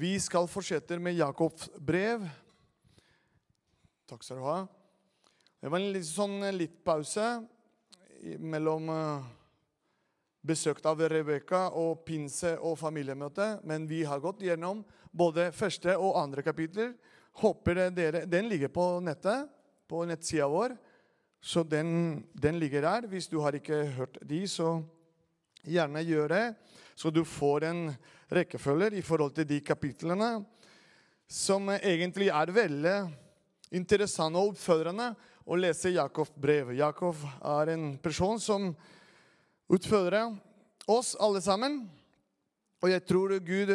Vi skal fortsette med Jakobs brev. Takk skal du ha. Det var en litt, sånn, litt pause mellom eh, besøk av Rebekka og pinse og familiemøte. Men vi har gått gjennom både første og andre kapitler. Håper dere, Den ligger på nettet, på nettsida vår. Så den, den ligger der. Hvis du har ikke hørt de, så gjerne gjør det. Så du får en rekkefølge i forhold til de kapitlene som egentlig er veldig interessante og oppfølgende å lese Jakobs brev. Jakob er en person som utfordrer oss alle sammen. Og jeg tror Gud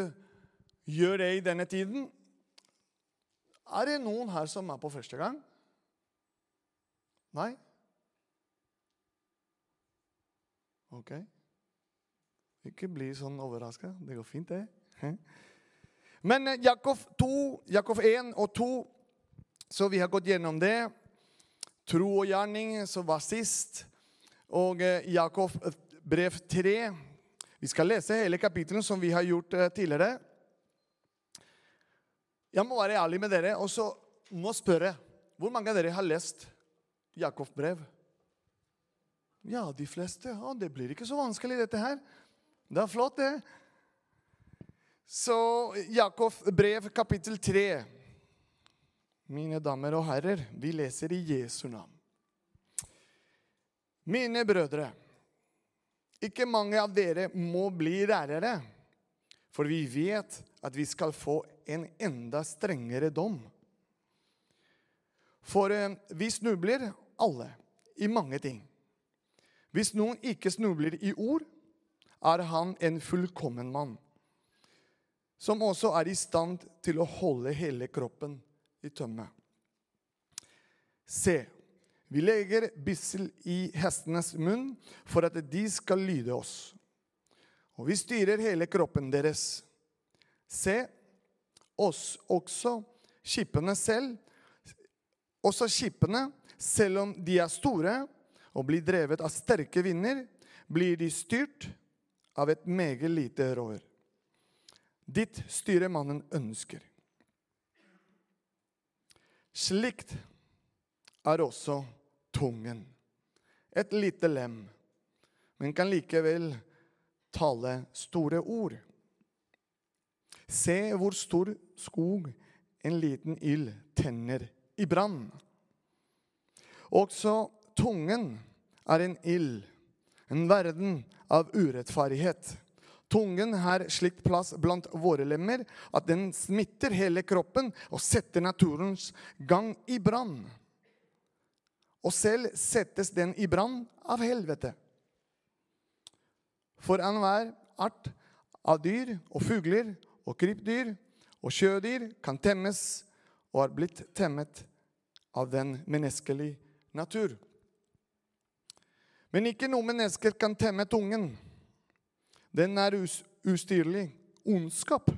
gjør det i denne tiden. Er det noen her som er på første gang? Nei? Ok. Ikke bli sånn overraska. Det går fint, det. Men eh, Jakob 2, Jakob 1 og 2, så vi har gått gjennom det. Tro og gjerning, som var sist. Og eh, Jakob eh, brev 3. Vi skal lese hele kapittelet som vi har gjort tidligere. Jeg må være ærlig med dere og så må spørre hvor mange av dere har lest Jakobs brev? Ja, de fleste. Ja, det blir ikke så vanskelig, dette her. Det er flott, det. Så Jakobs brev, kapittel 3. Mine damer og herrer, vi leser i Jesu navn. Mine brødre, ikke mange av dere må bli lærere, for vi vet at vi skal få en enda strengere dom. For eh, vi snubler alle i mange ting. Hvis noen ikke snubler i ord, er han en fullkommen mann, som også er i stand til å holde hele kroppen i tømme. Se, vi legger bissel i hestenes munn for at de skal lyde oss. Og vi styrer hele kroppen deres. Se, oss også skipene selv, også skipene, selv om de er store og blir drevet av sterke vinder, blir de styrt av et meget lite rår. Ditt styrer mannen ønsker. Slikt er også tungen. Et lite lem, men kan likevel tale store ord. Se hvor stor skog en liten ild tenner i brann. Også tungen er en ild, en verden av urettferdighet. Tungen har slikt plass blant våre lemmer at den smitter hele kroppen og setter naturens gang i brann. Og selv settes den i brann av helvete. For enhver art av dyr og fugler og krypdyr og sjødyr kan temmes og er blitt temmet av den menneskelige natur. Men ikke noe mennesker kan temme tungen. Den er us ustyrlig, ondskap,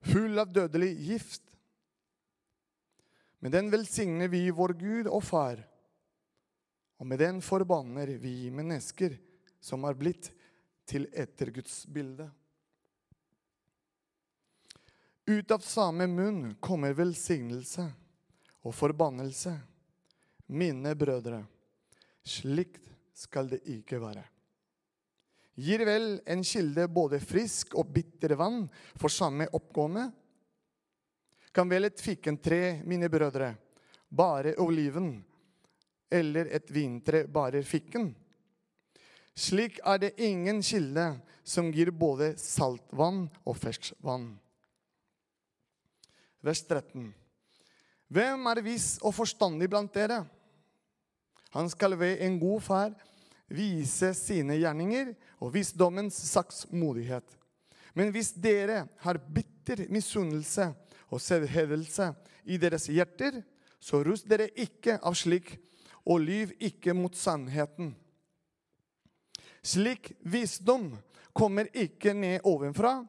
full av dødelig gift. Med den velsigner vi vår Gud og Far, og med den forbanner vi mennesker som er blitt til etter Guds bilde. Ut av samme munn kommer velsignelse og forbannelse. Mine brødre, slikt skal det ikke være. Gir vel en kilde både frisk og bitter vann for samme oppgående? Kan vel et fikentre, mine brødre, bare oliven, eller et vintre bare fikken? Slik er det ingen kilde som gir både saltvann og ferskvann. Vers 13. Hvem er vis og forstandig blant dere? Han skal ved en god far vise sine gjerninger og visdommens saksmodighet. Men hvis dere har bitter misunnelse og selvhevelse i deres hjerter, så rust dere ikke av slik, og lyv ikke mot sannheten. Slik visdom kommer ikke ned ovenfra,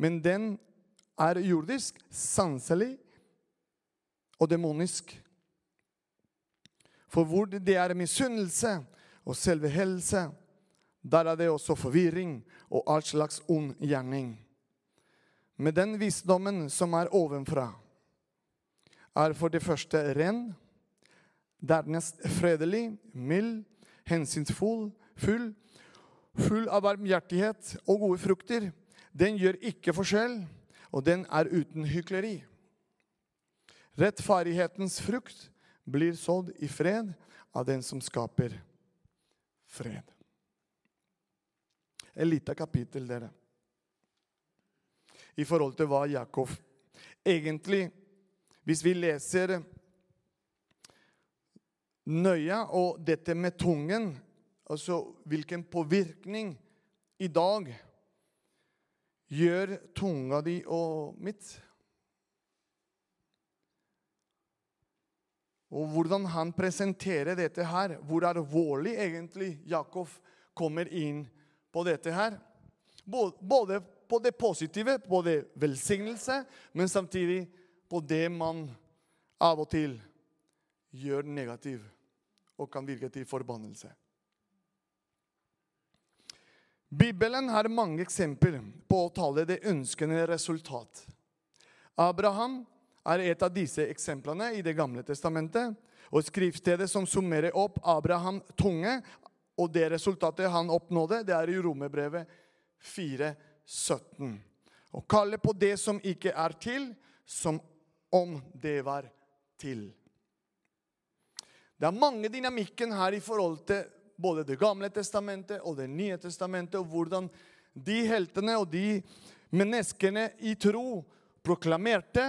men den er jordisk, sanselig og demonisk. For hvor det er misunnelse og selve helse, der er det også forvirring og all slags ond gjerning. med den visdommen som er ovenfra, er for det første ren, dernest fredelig, mild, hensynsfull, full, full av varmhjertighet og gode frukter. Den gjør ikke forskjell, og den er uten hykleri. Rettferdighetens frukt blir sådd i fred av den som skaper fred. Et lite kapittel, dere. I forhold til hva Jakob egentlig Hvis vi leser nøye og dette med tungen, altså hvilken påvirkning i dag gjør tunga di og mitt Og hvordan han presenterer dette her, hvor alvorlig egentlig Jakob kommer inn på dette her. Både på det positive, på det velsignelse, men samtidig på det man av og til gjør negativ og kan virke til forbannelse. Bibelen har mange eksempler på å tale det ønskede resultat. Abraham er et av disse eksemplene i Det gamle testamentet. Og skriftstedet som summerer opp Abraham tunge og det resultatet han oppnådde, det er i Romerbrevet 4,17. Å kalle på det som ikke er til, som om det var til. Det er mange dynamikken her i forhold til både Det gamle testamentet og Det nye testamentet, og hvordan de heltene og de menneskene i tro proklamerte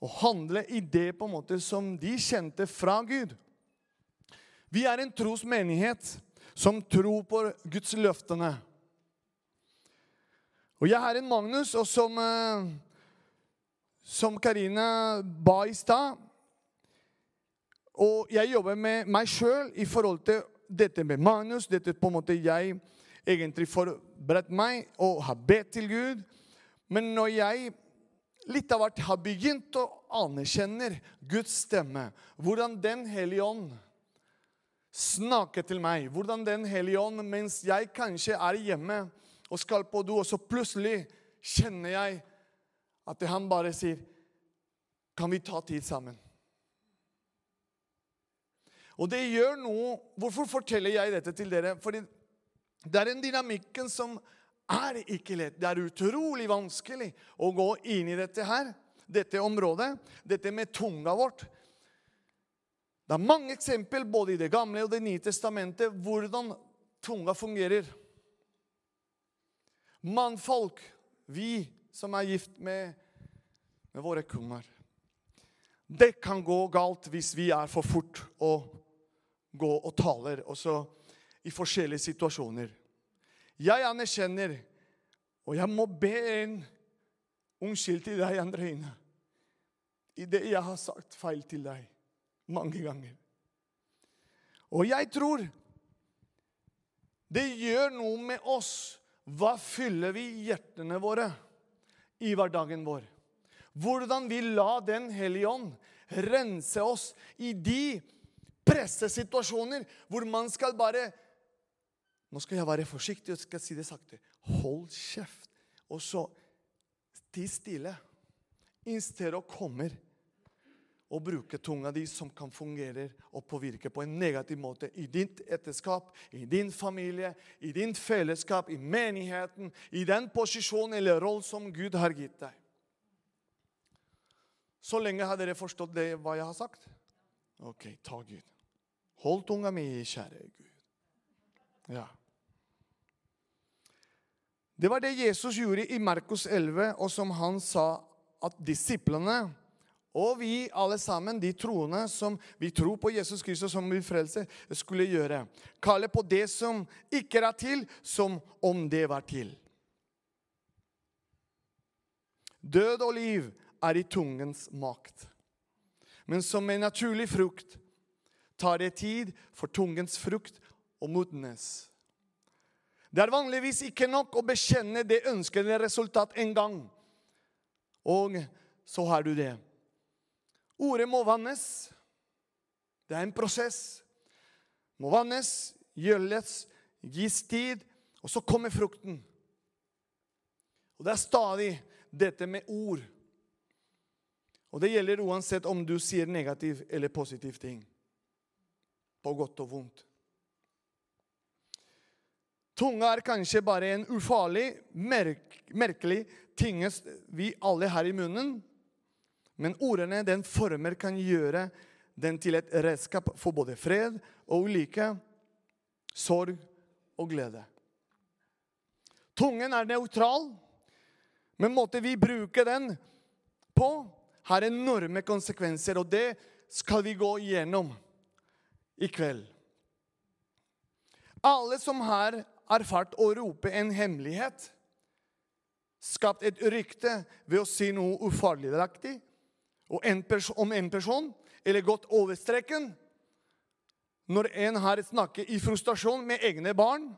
og handle i det på en måte som de kjente fra Gud. Vi er en trosmenighet som tror på Guds løftene. Og jeg er en Magnus, og som, eh, som Karina ba i stad Og jeg jobber med meg sjøl i forhold til dette med Magnus. Dette på en måte jeg egentlig forberedt meg og har bedt til Gud. Men når jeg litt av hvert har begynt å anerkjenne Guds stemme. Hvordan Den hellige ånd snakker til meg. Hvordan Den hellige ånd, mens jeg kanskje er hjemme og skal på do, og så plutselig kjenner jeg at han bare sier Kan vi ta tid sammen? Og det gjør noe Hvorfor forteller jeg dette til dere? Fordi det er en dynamikken som er ikke lett. Det er utrolig vanskelig å gå inn i dette her, dette området, dette med tunga vårt. Det er mange eksempel både i Det gamle og Det nye testamentet hvordan tunga fungerer. Mannfolk, vi som er gift med, med våre koner Det kan gå galt hvis vi er for fort å gå og taler også i forskjellige situasjoner. Jeg anerkjenner, og jeg må be en unnskyld til deg, Andreine, i det jeg har sagt feil til deg mange ganger. Og jeg tror det gjør noe med oss. Hva fyller vi hjertene våre i hverdagen vår? Hvordan vi la Den hellige ånd rense oss i de pressesituasjoner hvor man skal bare nå skal jeg være forsiktig og skal si det sakte. Hold kjeft. Og så ti stille. Innstedet å komme og bruke tunga di som kan fungere og påvirke på en negativ måte i ditt etterskap, i din familie, i din fellesskap, i menigheten, i den posisjon eller rollen som Gud har gitt deg. Så lenge har dere forstått det, hva jeg har sagt? Ok, ta Gud. Hold tunga mi, kjære Gud. Ja. Det var det Jesus gjorde i Markus 11, og som han sa at disiplene og vi alle sammen, de troende som vi tror på Jesus Kristus som vil frelse, skulle gjøre. Kalle på det som ikke er til, som om det var til. Død og liv er i tungens makt. Men som en naturlig frukt tar det tid for tungens frukt å modnes. Det er vanligvis ikke nok å bekjenne det ønskede resultat en gang. Og så har du det. Ordet må vannes. Det er en prosess. Må vannes, gjøles, gis tid, og så kommer frukten. Og det er stadig. dette med ord. Og det gjelder uansett om du sier negativ eller positiv ting. På godt og vondt. Tunga er kanskje bare en ufarlig, merk, merkelig ting vi alle har i munnen. Men ordene den former, kan gjøre den til et redskap for både fred og ulykke, sorg og glede. Tungen er nøytral, men måten vi bruker den på, har enorme konsekvenser. Og det skal vi gå igjennom i kveld. Alle som har erfart å rope en hemmelighet, skapt et rykte ved å si noe ufarligaktig om en person, eller gått over streken når en har snakket i frustrasjon med egne barn,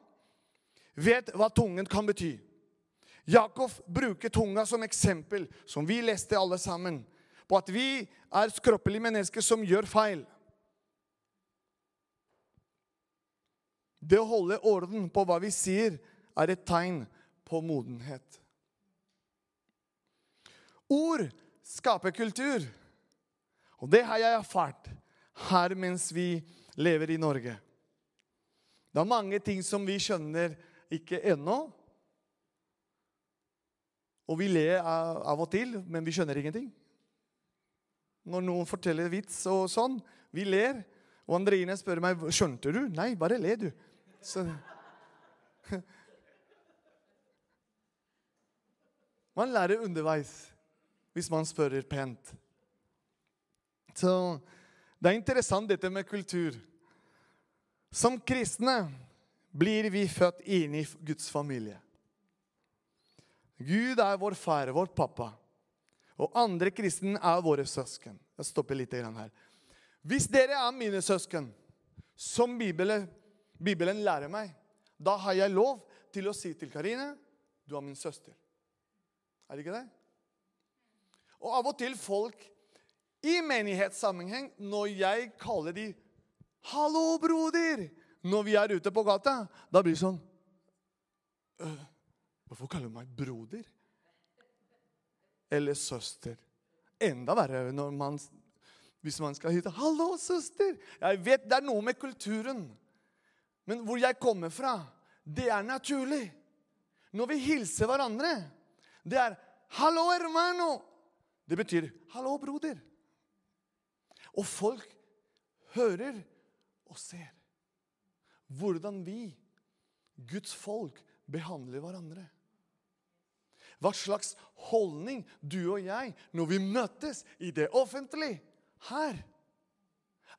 vet hva tungen kan bety. Jakob bruker tunga som eksempel, som vi leste alle sammen, på at vi er skroppelige mennesker som gjør feil. Det å holde orden på hva vi sier, er et tegn på modenhet. Ord skaper kultur. Og det har jeg erfart her mens vi lever i Norge. Det er mange ting som vi skjønner ikke ennå. Og vi ler av og til, men vi skjønner ingenting. Når noen forteller vits og sånn, vi ler. Og Andreine spør meg skjønte du. Nei, bare le, du. Så. Man lærer underveis hvis man spør pent. Så det er interessant, dette med kultur. Som kristne blir vi født inn i Guds familie. Gud er vår far, vår pappa. Og andre kristne er våre søsken. Jeg stopper litt her. Hvis dere er mine søsken, som Bibelen, Bibelen lærer meg, da har jeg lov til å si til Karine du er min søster. Er det ikke det? Og av og til folk i menighetssammenheng, når jeg kaller de 'Hallo, broder!' når vi er ute på gata, da blir det sånn «Øh, Hvorfor kaller du meg broder? Eller søster? Enda verre når man, hvis man skal hete 'Hallo, søster'. Jeg vet Det er noe med kulturen. Men hvor jeg kommer fra, det er naturlig. Når vi hilser hverandre, det er 'Hallo, hermano'. Det betyr 'hallo, broder'. Og folk hører og ser hvordan vi, Guds folk, behandler hverandre. Hva slags holdning du og jeg, når vi møtes i det offentlige her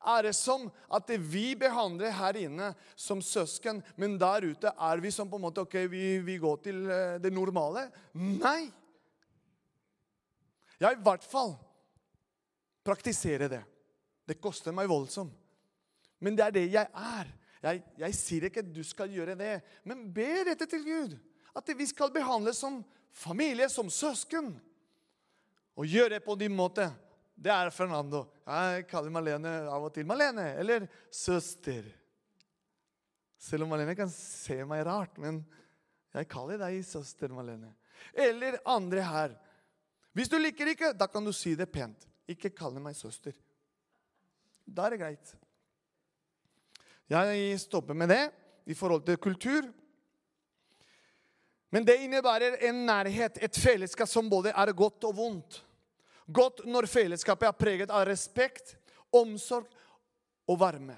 Er det som at vi behandler her inne som søsken, men der ute er vi som på en måte Ok, vi, vi går til eh, det normale? Nei! Jeg i hvert fall praktiserer det. Det koster meg voldsomt. Men det er det jeg er. Jeg, jeg sier ikke at du skal gjøre det, men be dette til Gud. At vi skal behandles som familie, som søsken. Og gjøre det på din måte. Det er Fernando. Jeg kaller Malene av og til Malene, eller søster. Selv om Malene kan se meg rart, men jeg kaller deg søster Malene. Eller andre her. Hvis du liker ikke, da kan du si det pent. Ikke kalle meg søster. Da er det greit. Jeg stopper med det i forhold til kultur. Men det innebærer en nærhet, et fellesskap som både er godt og vondt. Godt når fellesskapet er preget av respekt, omsorg og varme.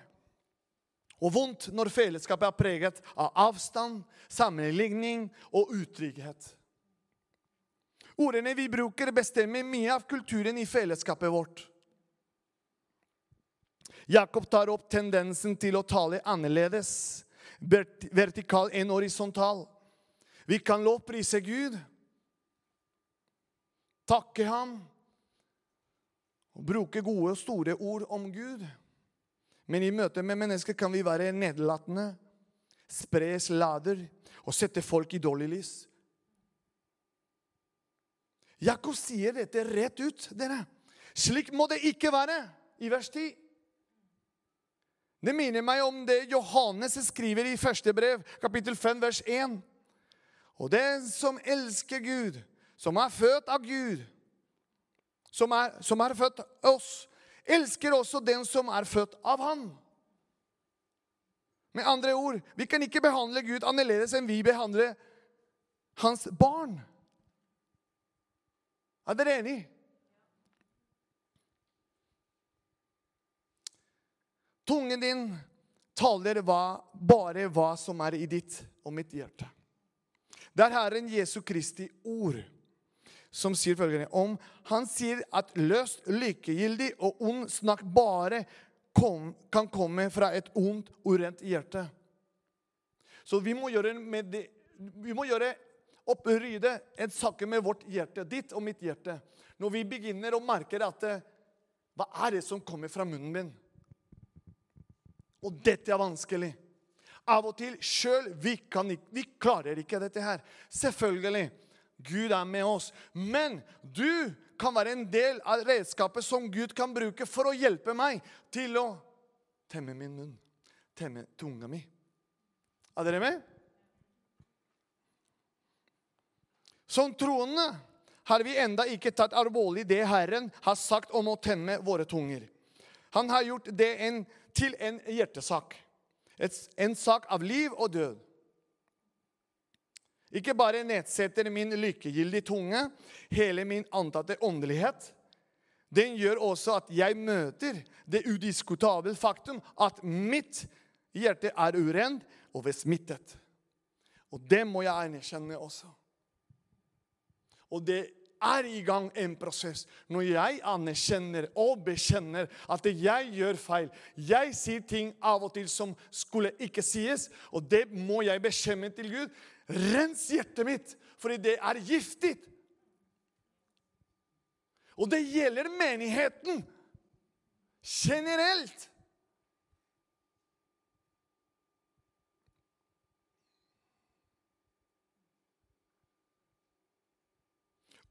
Og vondt når fellesskapet er preget av avstand, sammenligning og utrygghet. Ordene vi bruker, bestemmer mye av kulturen i fellesskapet vårt. Jakob tar opp tendensen til å tale annerledes, vertikal enn horisontal. Vi kan lovprise Gud, takke ham og bruke gode og store ord om Gud. Men i møte med mennesker kan vi være nedlatende, spre slader og sette folk i dårlig lys. Jakob sier dette rett ut, dere. Slik må det ikke være i vers 10. Det minner meg om det Johannes skriver i første brev, kapittel 5, vers 1. Og den som elsker Gud, som er født av Gud, som er, som er født oss, elsker også den som er født av Han. Med andre ord, vi kan ikke behandle Gud annerledes enn vi behandler hans barn. Er dere enig? Tungen din taler hva, bare hva som er i ditt og mitt hjerte. Det er Herren Jesu Kristi ord som sier følgende om Han sier at løst, lykkegyldig og ond snakk bare kom, kan komme fra et ondt, urent hjerte. Så vi må gjøre, med det, vi må gjøre opprydde en sak med vårt hjerte, ditt og mitt hjerte. Når vi begynner å merke at Hva er det som kommer fra munnen min? Og dette er vanskelig. Av og til sjøl vi, vi klarer ikke dette her. Selvfølgelig. Gud er med oss. Men du kan være en del av redskapet som Gud kan bruke for å hjelpe meg til å temme min munn, temme tunga mi. Er dere med? Som troende har vi enda ikke tatt alvorlig det Herren har sagt om å temme våre tunger. Han har gjort det en, til en hjertesak. Et, en sak av liv og død. Ikke bare nedsetter min lykkegyldige tunge hele min antatte åndelighet. Den gjør også at jeg møter det udiskutable faktum at mitt hjerte er urent og besmittet. Og det må jeg anerkjenne også. Og det er i gang en prosess. Når jeg anerkjenner og bekjenner at jeg gjør feil Jeg sier ting av og til som skulle ikke sies, og det må jeg bekjenne til Gud. Rens hjertet mitt, fordi det er giftig. Og det gjelder menigheten generelt.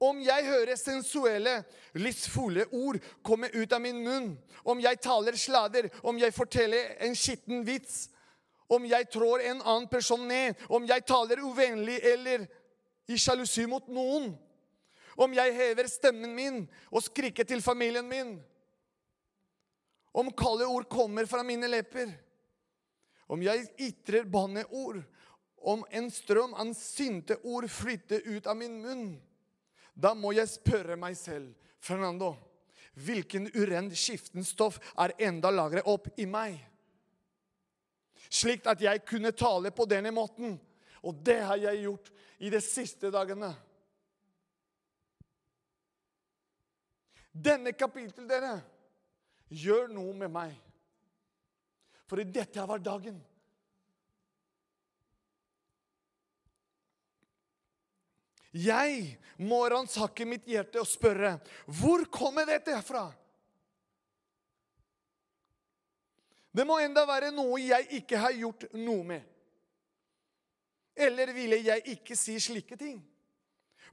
Om jeg hører sensuelle, lystfulle ord komme ut av min munn, om jeg taler sladder, om jeg forteller en skitten vits, om jeg trår en annen person ned, om jeg taler uvennlig eller i sjalusi mot noen, om jeg hever stemmen min og skriker til familien min, om kalde ord kommer fra mine lepper, om jeg ytrer banneord, om en strøm av sinte ord flytter ut av min munn, da må jeg spørre meg selv, Fernando, hvilken urent skiften stoff er enda lagret opp i meg? Slik at jeg kunne tale på denne måten. Og det har jeg gjort i de siste dagene. Denne kapittel, dere, gjør noe med meg. For dette har vært dagen. Jeg må ransake mitt hjerte og spørre hvor kommer dette fra? Det må enda være noe jeg ikke har gjort noe med. Eller ville jeg ikke si slike ting?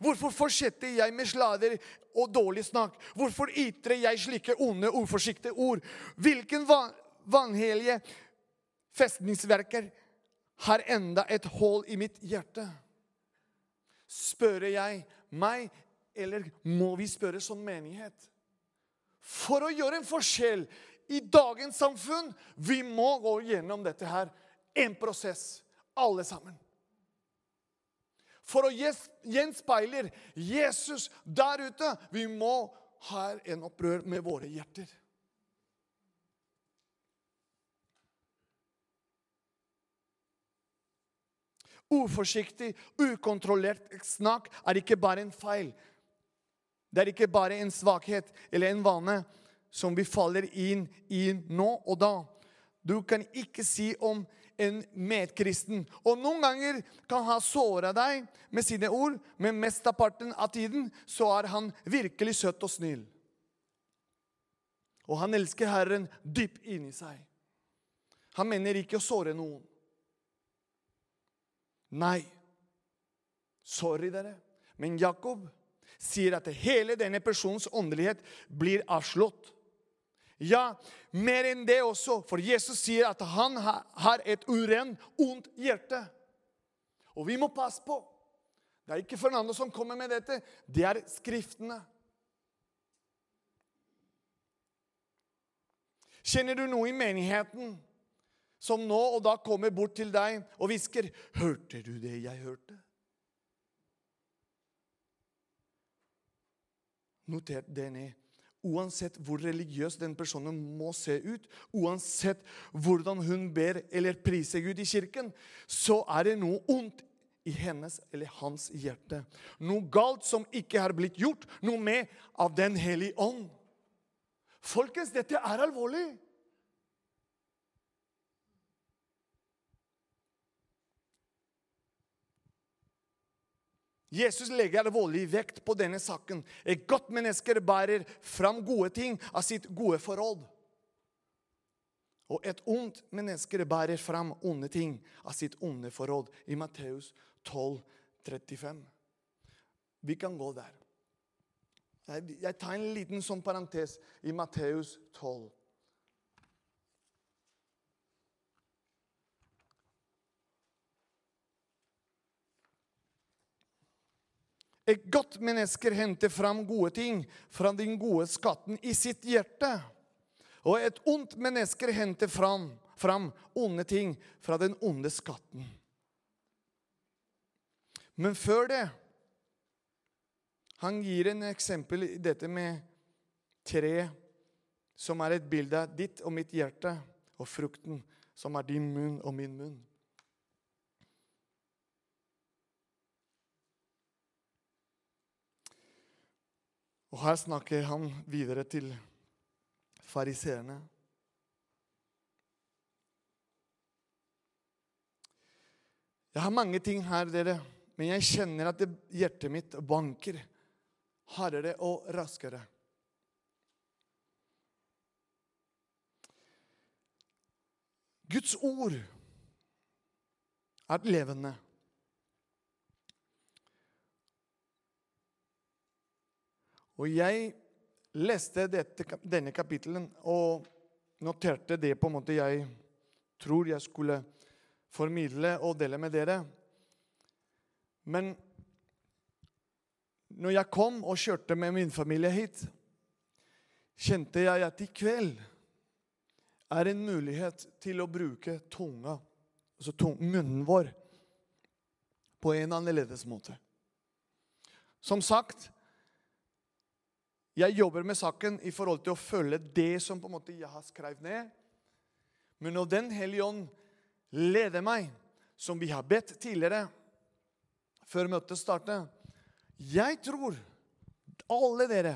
Hvorfor fortsetter jeg med slader og dårlig snakk? Hvorfor ytrer jeg slike onde, uforsiktige ord? Hvilken vanhellige festningsverker har enda et hull i mitt hjerte? Spør jeg meg, eller må vi spørre som menighet? For å gjøre en forskjell i dagens samfunn. Vi må gå gjennom dette her. En prosess, alle sammen. For å gjenspeile Jesus der ute. Vi må ha en opprør med våre hjerter. Uforsiktig, ukontrollert snakk er ikke bare en feil. Det er ikke bare en svakhet eller en vane som vi faller inn i nå og da. Du kan ikke si om en medkristen. Og noen ganger kan han såre deg med sine ord, men mesteparten av tiden så er han virkelig søt og snill. Og han elsker Herren dypt inni seg. Han mener ikke å såre noen. Nei. Sorry, dere. Men Jakob sier at hele denne persons åndelighet blir avslått. Ja, mer enn det også. For Jesus sier at han har et urent, ondt hjerte. Og vi må passe på. Det er ikke Fernando som kommer med dette. Det er Skriftene. Kjenner du noe i menigheten som nå og da kommer bort til deg og hvisker 'Hørte du det jeg hørte?' Noter det ned. Uansett hvor religiøs den personen må se ut, uansett hvordan hun ber eller priser Gud i kirken, så er det noe ondt i hennes eller hans hjerte. Noe galt som ikke har blitt gjort noe med av Den hellige ånd. Folkens, dette er alvorlig. Jesus legger alvorlig vekt på denne saken. Et godt menneske bærer fram gode ting av sitt gode forhold. Og et ondt menneske bærer fram onde ting av sitt onde forhold. I Matteus 12, 35. Vi kan gå der. Jeg tar en liten sånn parentes i Matteus 12. Et godt menneske henter fram gode ting fra den gode skatten i sitt hjerte. Og et ondt menneske henter fram, fram onde ting fra den onde skatten. Men før det Han gir en eksempel i dette med tre, som er et bilde av ditt og mitt hjerte, og frukten, som er din munn og min munn. Og her snakker han videre til fariseerne. Jeg har mange ting her, dere, men jeg kjenner at hjertet mitt banker hardere og raskere. Guds ord er levende. Og jeg leste dette, denne kapittelen og noterte det på en måte jeg tror jeg skulle formidle og dele med dere. Men når jeg kom og kjørte med min familie hit, kjente jeg at i kveld er en mulighet til å bruke tunga, altså munnen vår, på en annerledes måte. Som sagt jeg jobber med saken i forhold til å følge det som på en måte jeg har skrevet ned. Men når Den hellige ånd leder meg, som vi har bedt tidligere, før møtet startet Jeg tror alle dere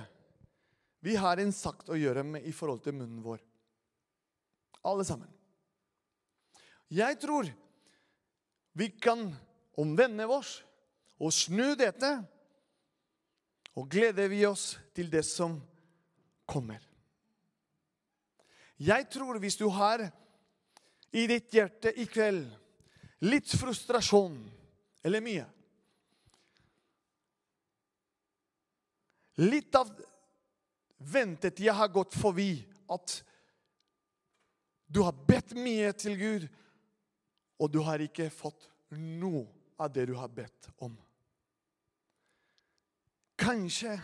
vi har en sagt å gjøre med i forhold til munnen vår. Alle sammen. Jeg tror vi kan omvende oss og snu dette og gleder vi oss til det som kommer. Jeg tror hvis du har i ditt hjerte i kveld litt frustrasjon eller mye Litt av ventetida har gått forbi at du har bedt mye til Gud, og du har ikke fått noe av det du har bedt om. Kanskje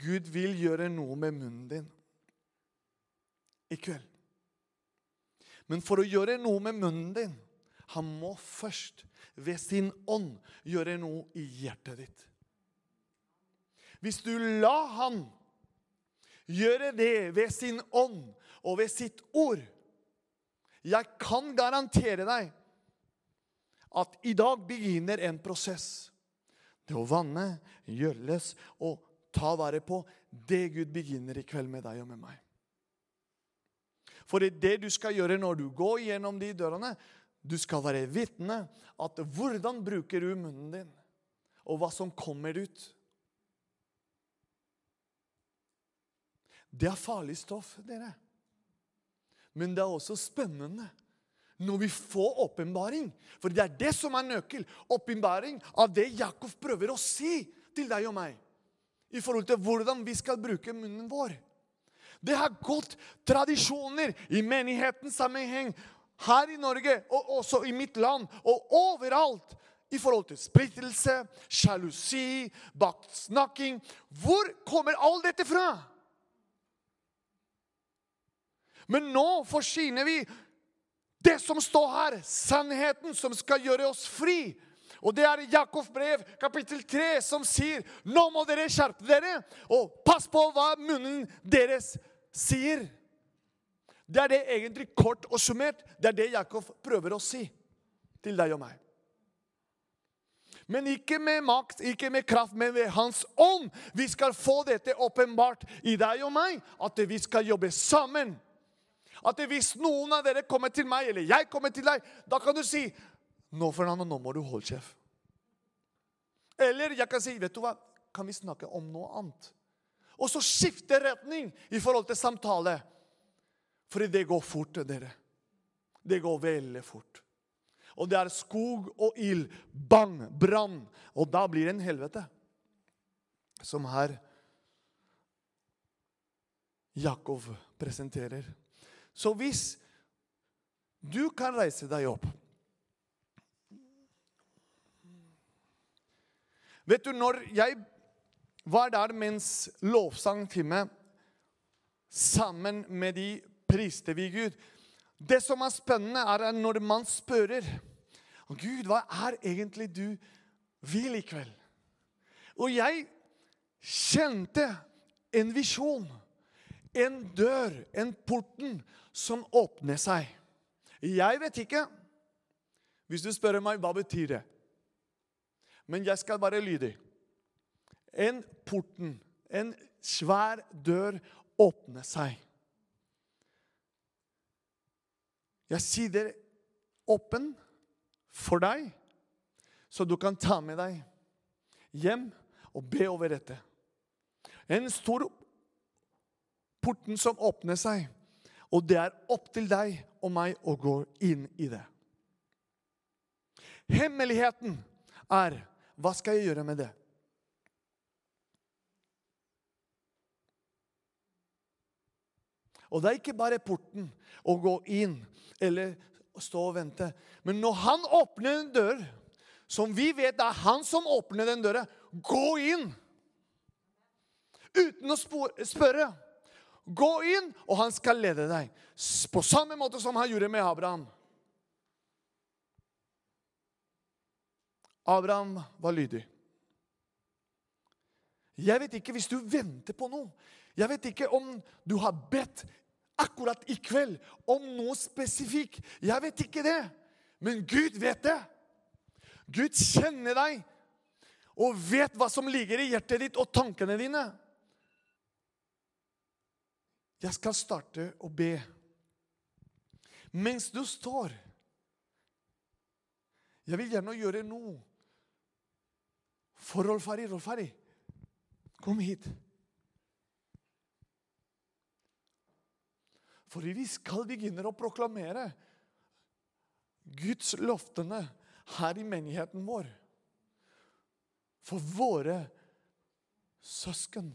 Gud vil gjøre noe med munnen din i kveld. Men for å gjøre noe med munnen din Han må først ved sin ånd gjøre noe i hjertet ditt. Hvis du la Han gjøre det ved sin ånd og ved sitt ord Jeg kan garantere deg at i dag begynner en prosess det å vanne, gjølles og ta vare på, det Gud begynner i kveld med deg og med meg. For det er det du skal gjøre når du går gjennom de dørene. Du skal være vitne at hvordan bruker du munnen din, og hva som kommer ut. Det er farlig stoff, dere. Men det er også spennende når vi får åpenbaring. For det er det som er nøkkel. Åpenbaring av det Jakob prøver å si til deg og meg. I forhold til hvordan vi skal bruke munnen vår. Det har gått tradisjoner i menighetens sammenheng her i Norge og også i mitt land og overalt i forhold til splittelse, sjalusi, baksnakking. Hvor kommer all dette fra? Men nå forsyner vi det som står her, sannheten som skal gjøre oss fri. Og det er Jakobs brev, kapittel 3, som sier nå må dere skjerpe dere, og pass på hva munnen deres sier. Det er det egentlig kort og summert. Det er det Jakob prøver å si til deg og meg. Men ikke med makt, ikke med kraft, men ved Hans ånd. Vi skal få dette åpenbart i deg og meg, at vi skal jobbe sammen. At hvis noen av dere kommer til meg, eller jeg kommer til deg, da kan du si nå, Fernando, nå må du holde kjeft. Eller jeg kan si, vet du hva, kan vi snakke om noe annet? Og så skifte retning i forhold til samtale. For det går fort, dere. Det går veldig fort. Og det er skog og ild, bang, brann. Og da blir det en helvete. Som her Jakob presenterer. Så hvis du kan reise deg opp Vet du, når jeg var der mens lovsangtime sammen med de priste vi Gud Det som er spennende, er når man spør Gud, hva er egentlig du vil i kveld? Og jeg kjente en visjon, en dør, en porten, som åpner seg. Jeg vet ikke. Hvis du spør meg, hva betyr det? men jeg skal være lydig. En porten, en svær dør, åpner seg. Jeg sier det åpen for deg, så du kan ta med deg hjem og be over dette. En stor porten som åpner seg, og det er opp til deg og meg å gå inn i det. Hemmeligheten er hva skal jeg gjøre med det? Og det er ikke bare porten å gå inn eller stå og vente. Men når han åpner en dør, som vi vet det er han som åpner den døra, gå inn! Uten å spørre. Gå inn, og han skal lede deg. På samme måte som han gjorde med Abraham. Abraham var lydig. Jeg vet ikke hvis du venter på noe. Jeg vet ikke om du har bedt akkurat i kveld om noe spesifikt. Jeg vet ikke det. Men Gud vet det. Gud kjenner deg og vet hva som ligger i hjertet ditt og tankene dine. Jeg skal starte å be. Mens du står Jeg vil gjerne gjøre noe for Rolf Rolfari, Rolf Harry, kom hit. For vi skal begynne å proklamere Guds løftene her i menigheten vår. For våre søsken.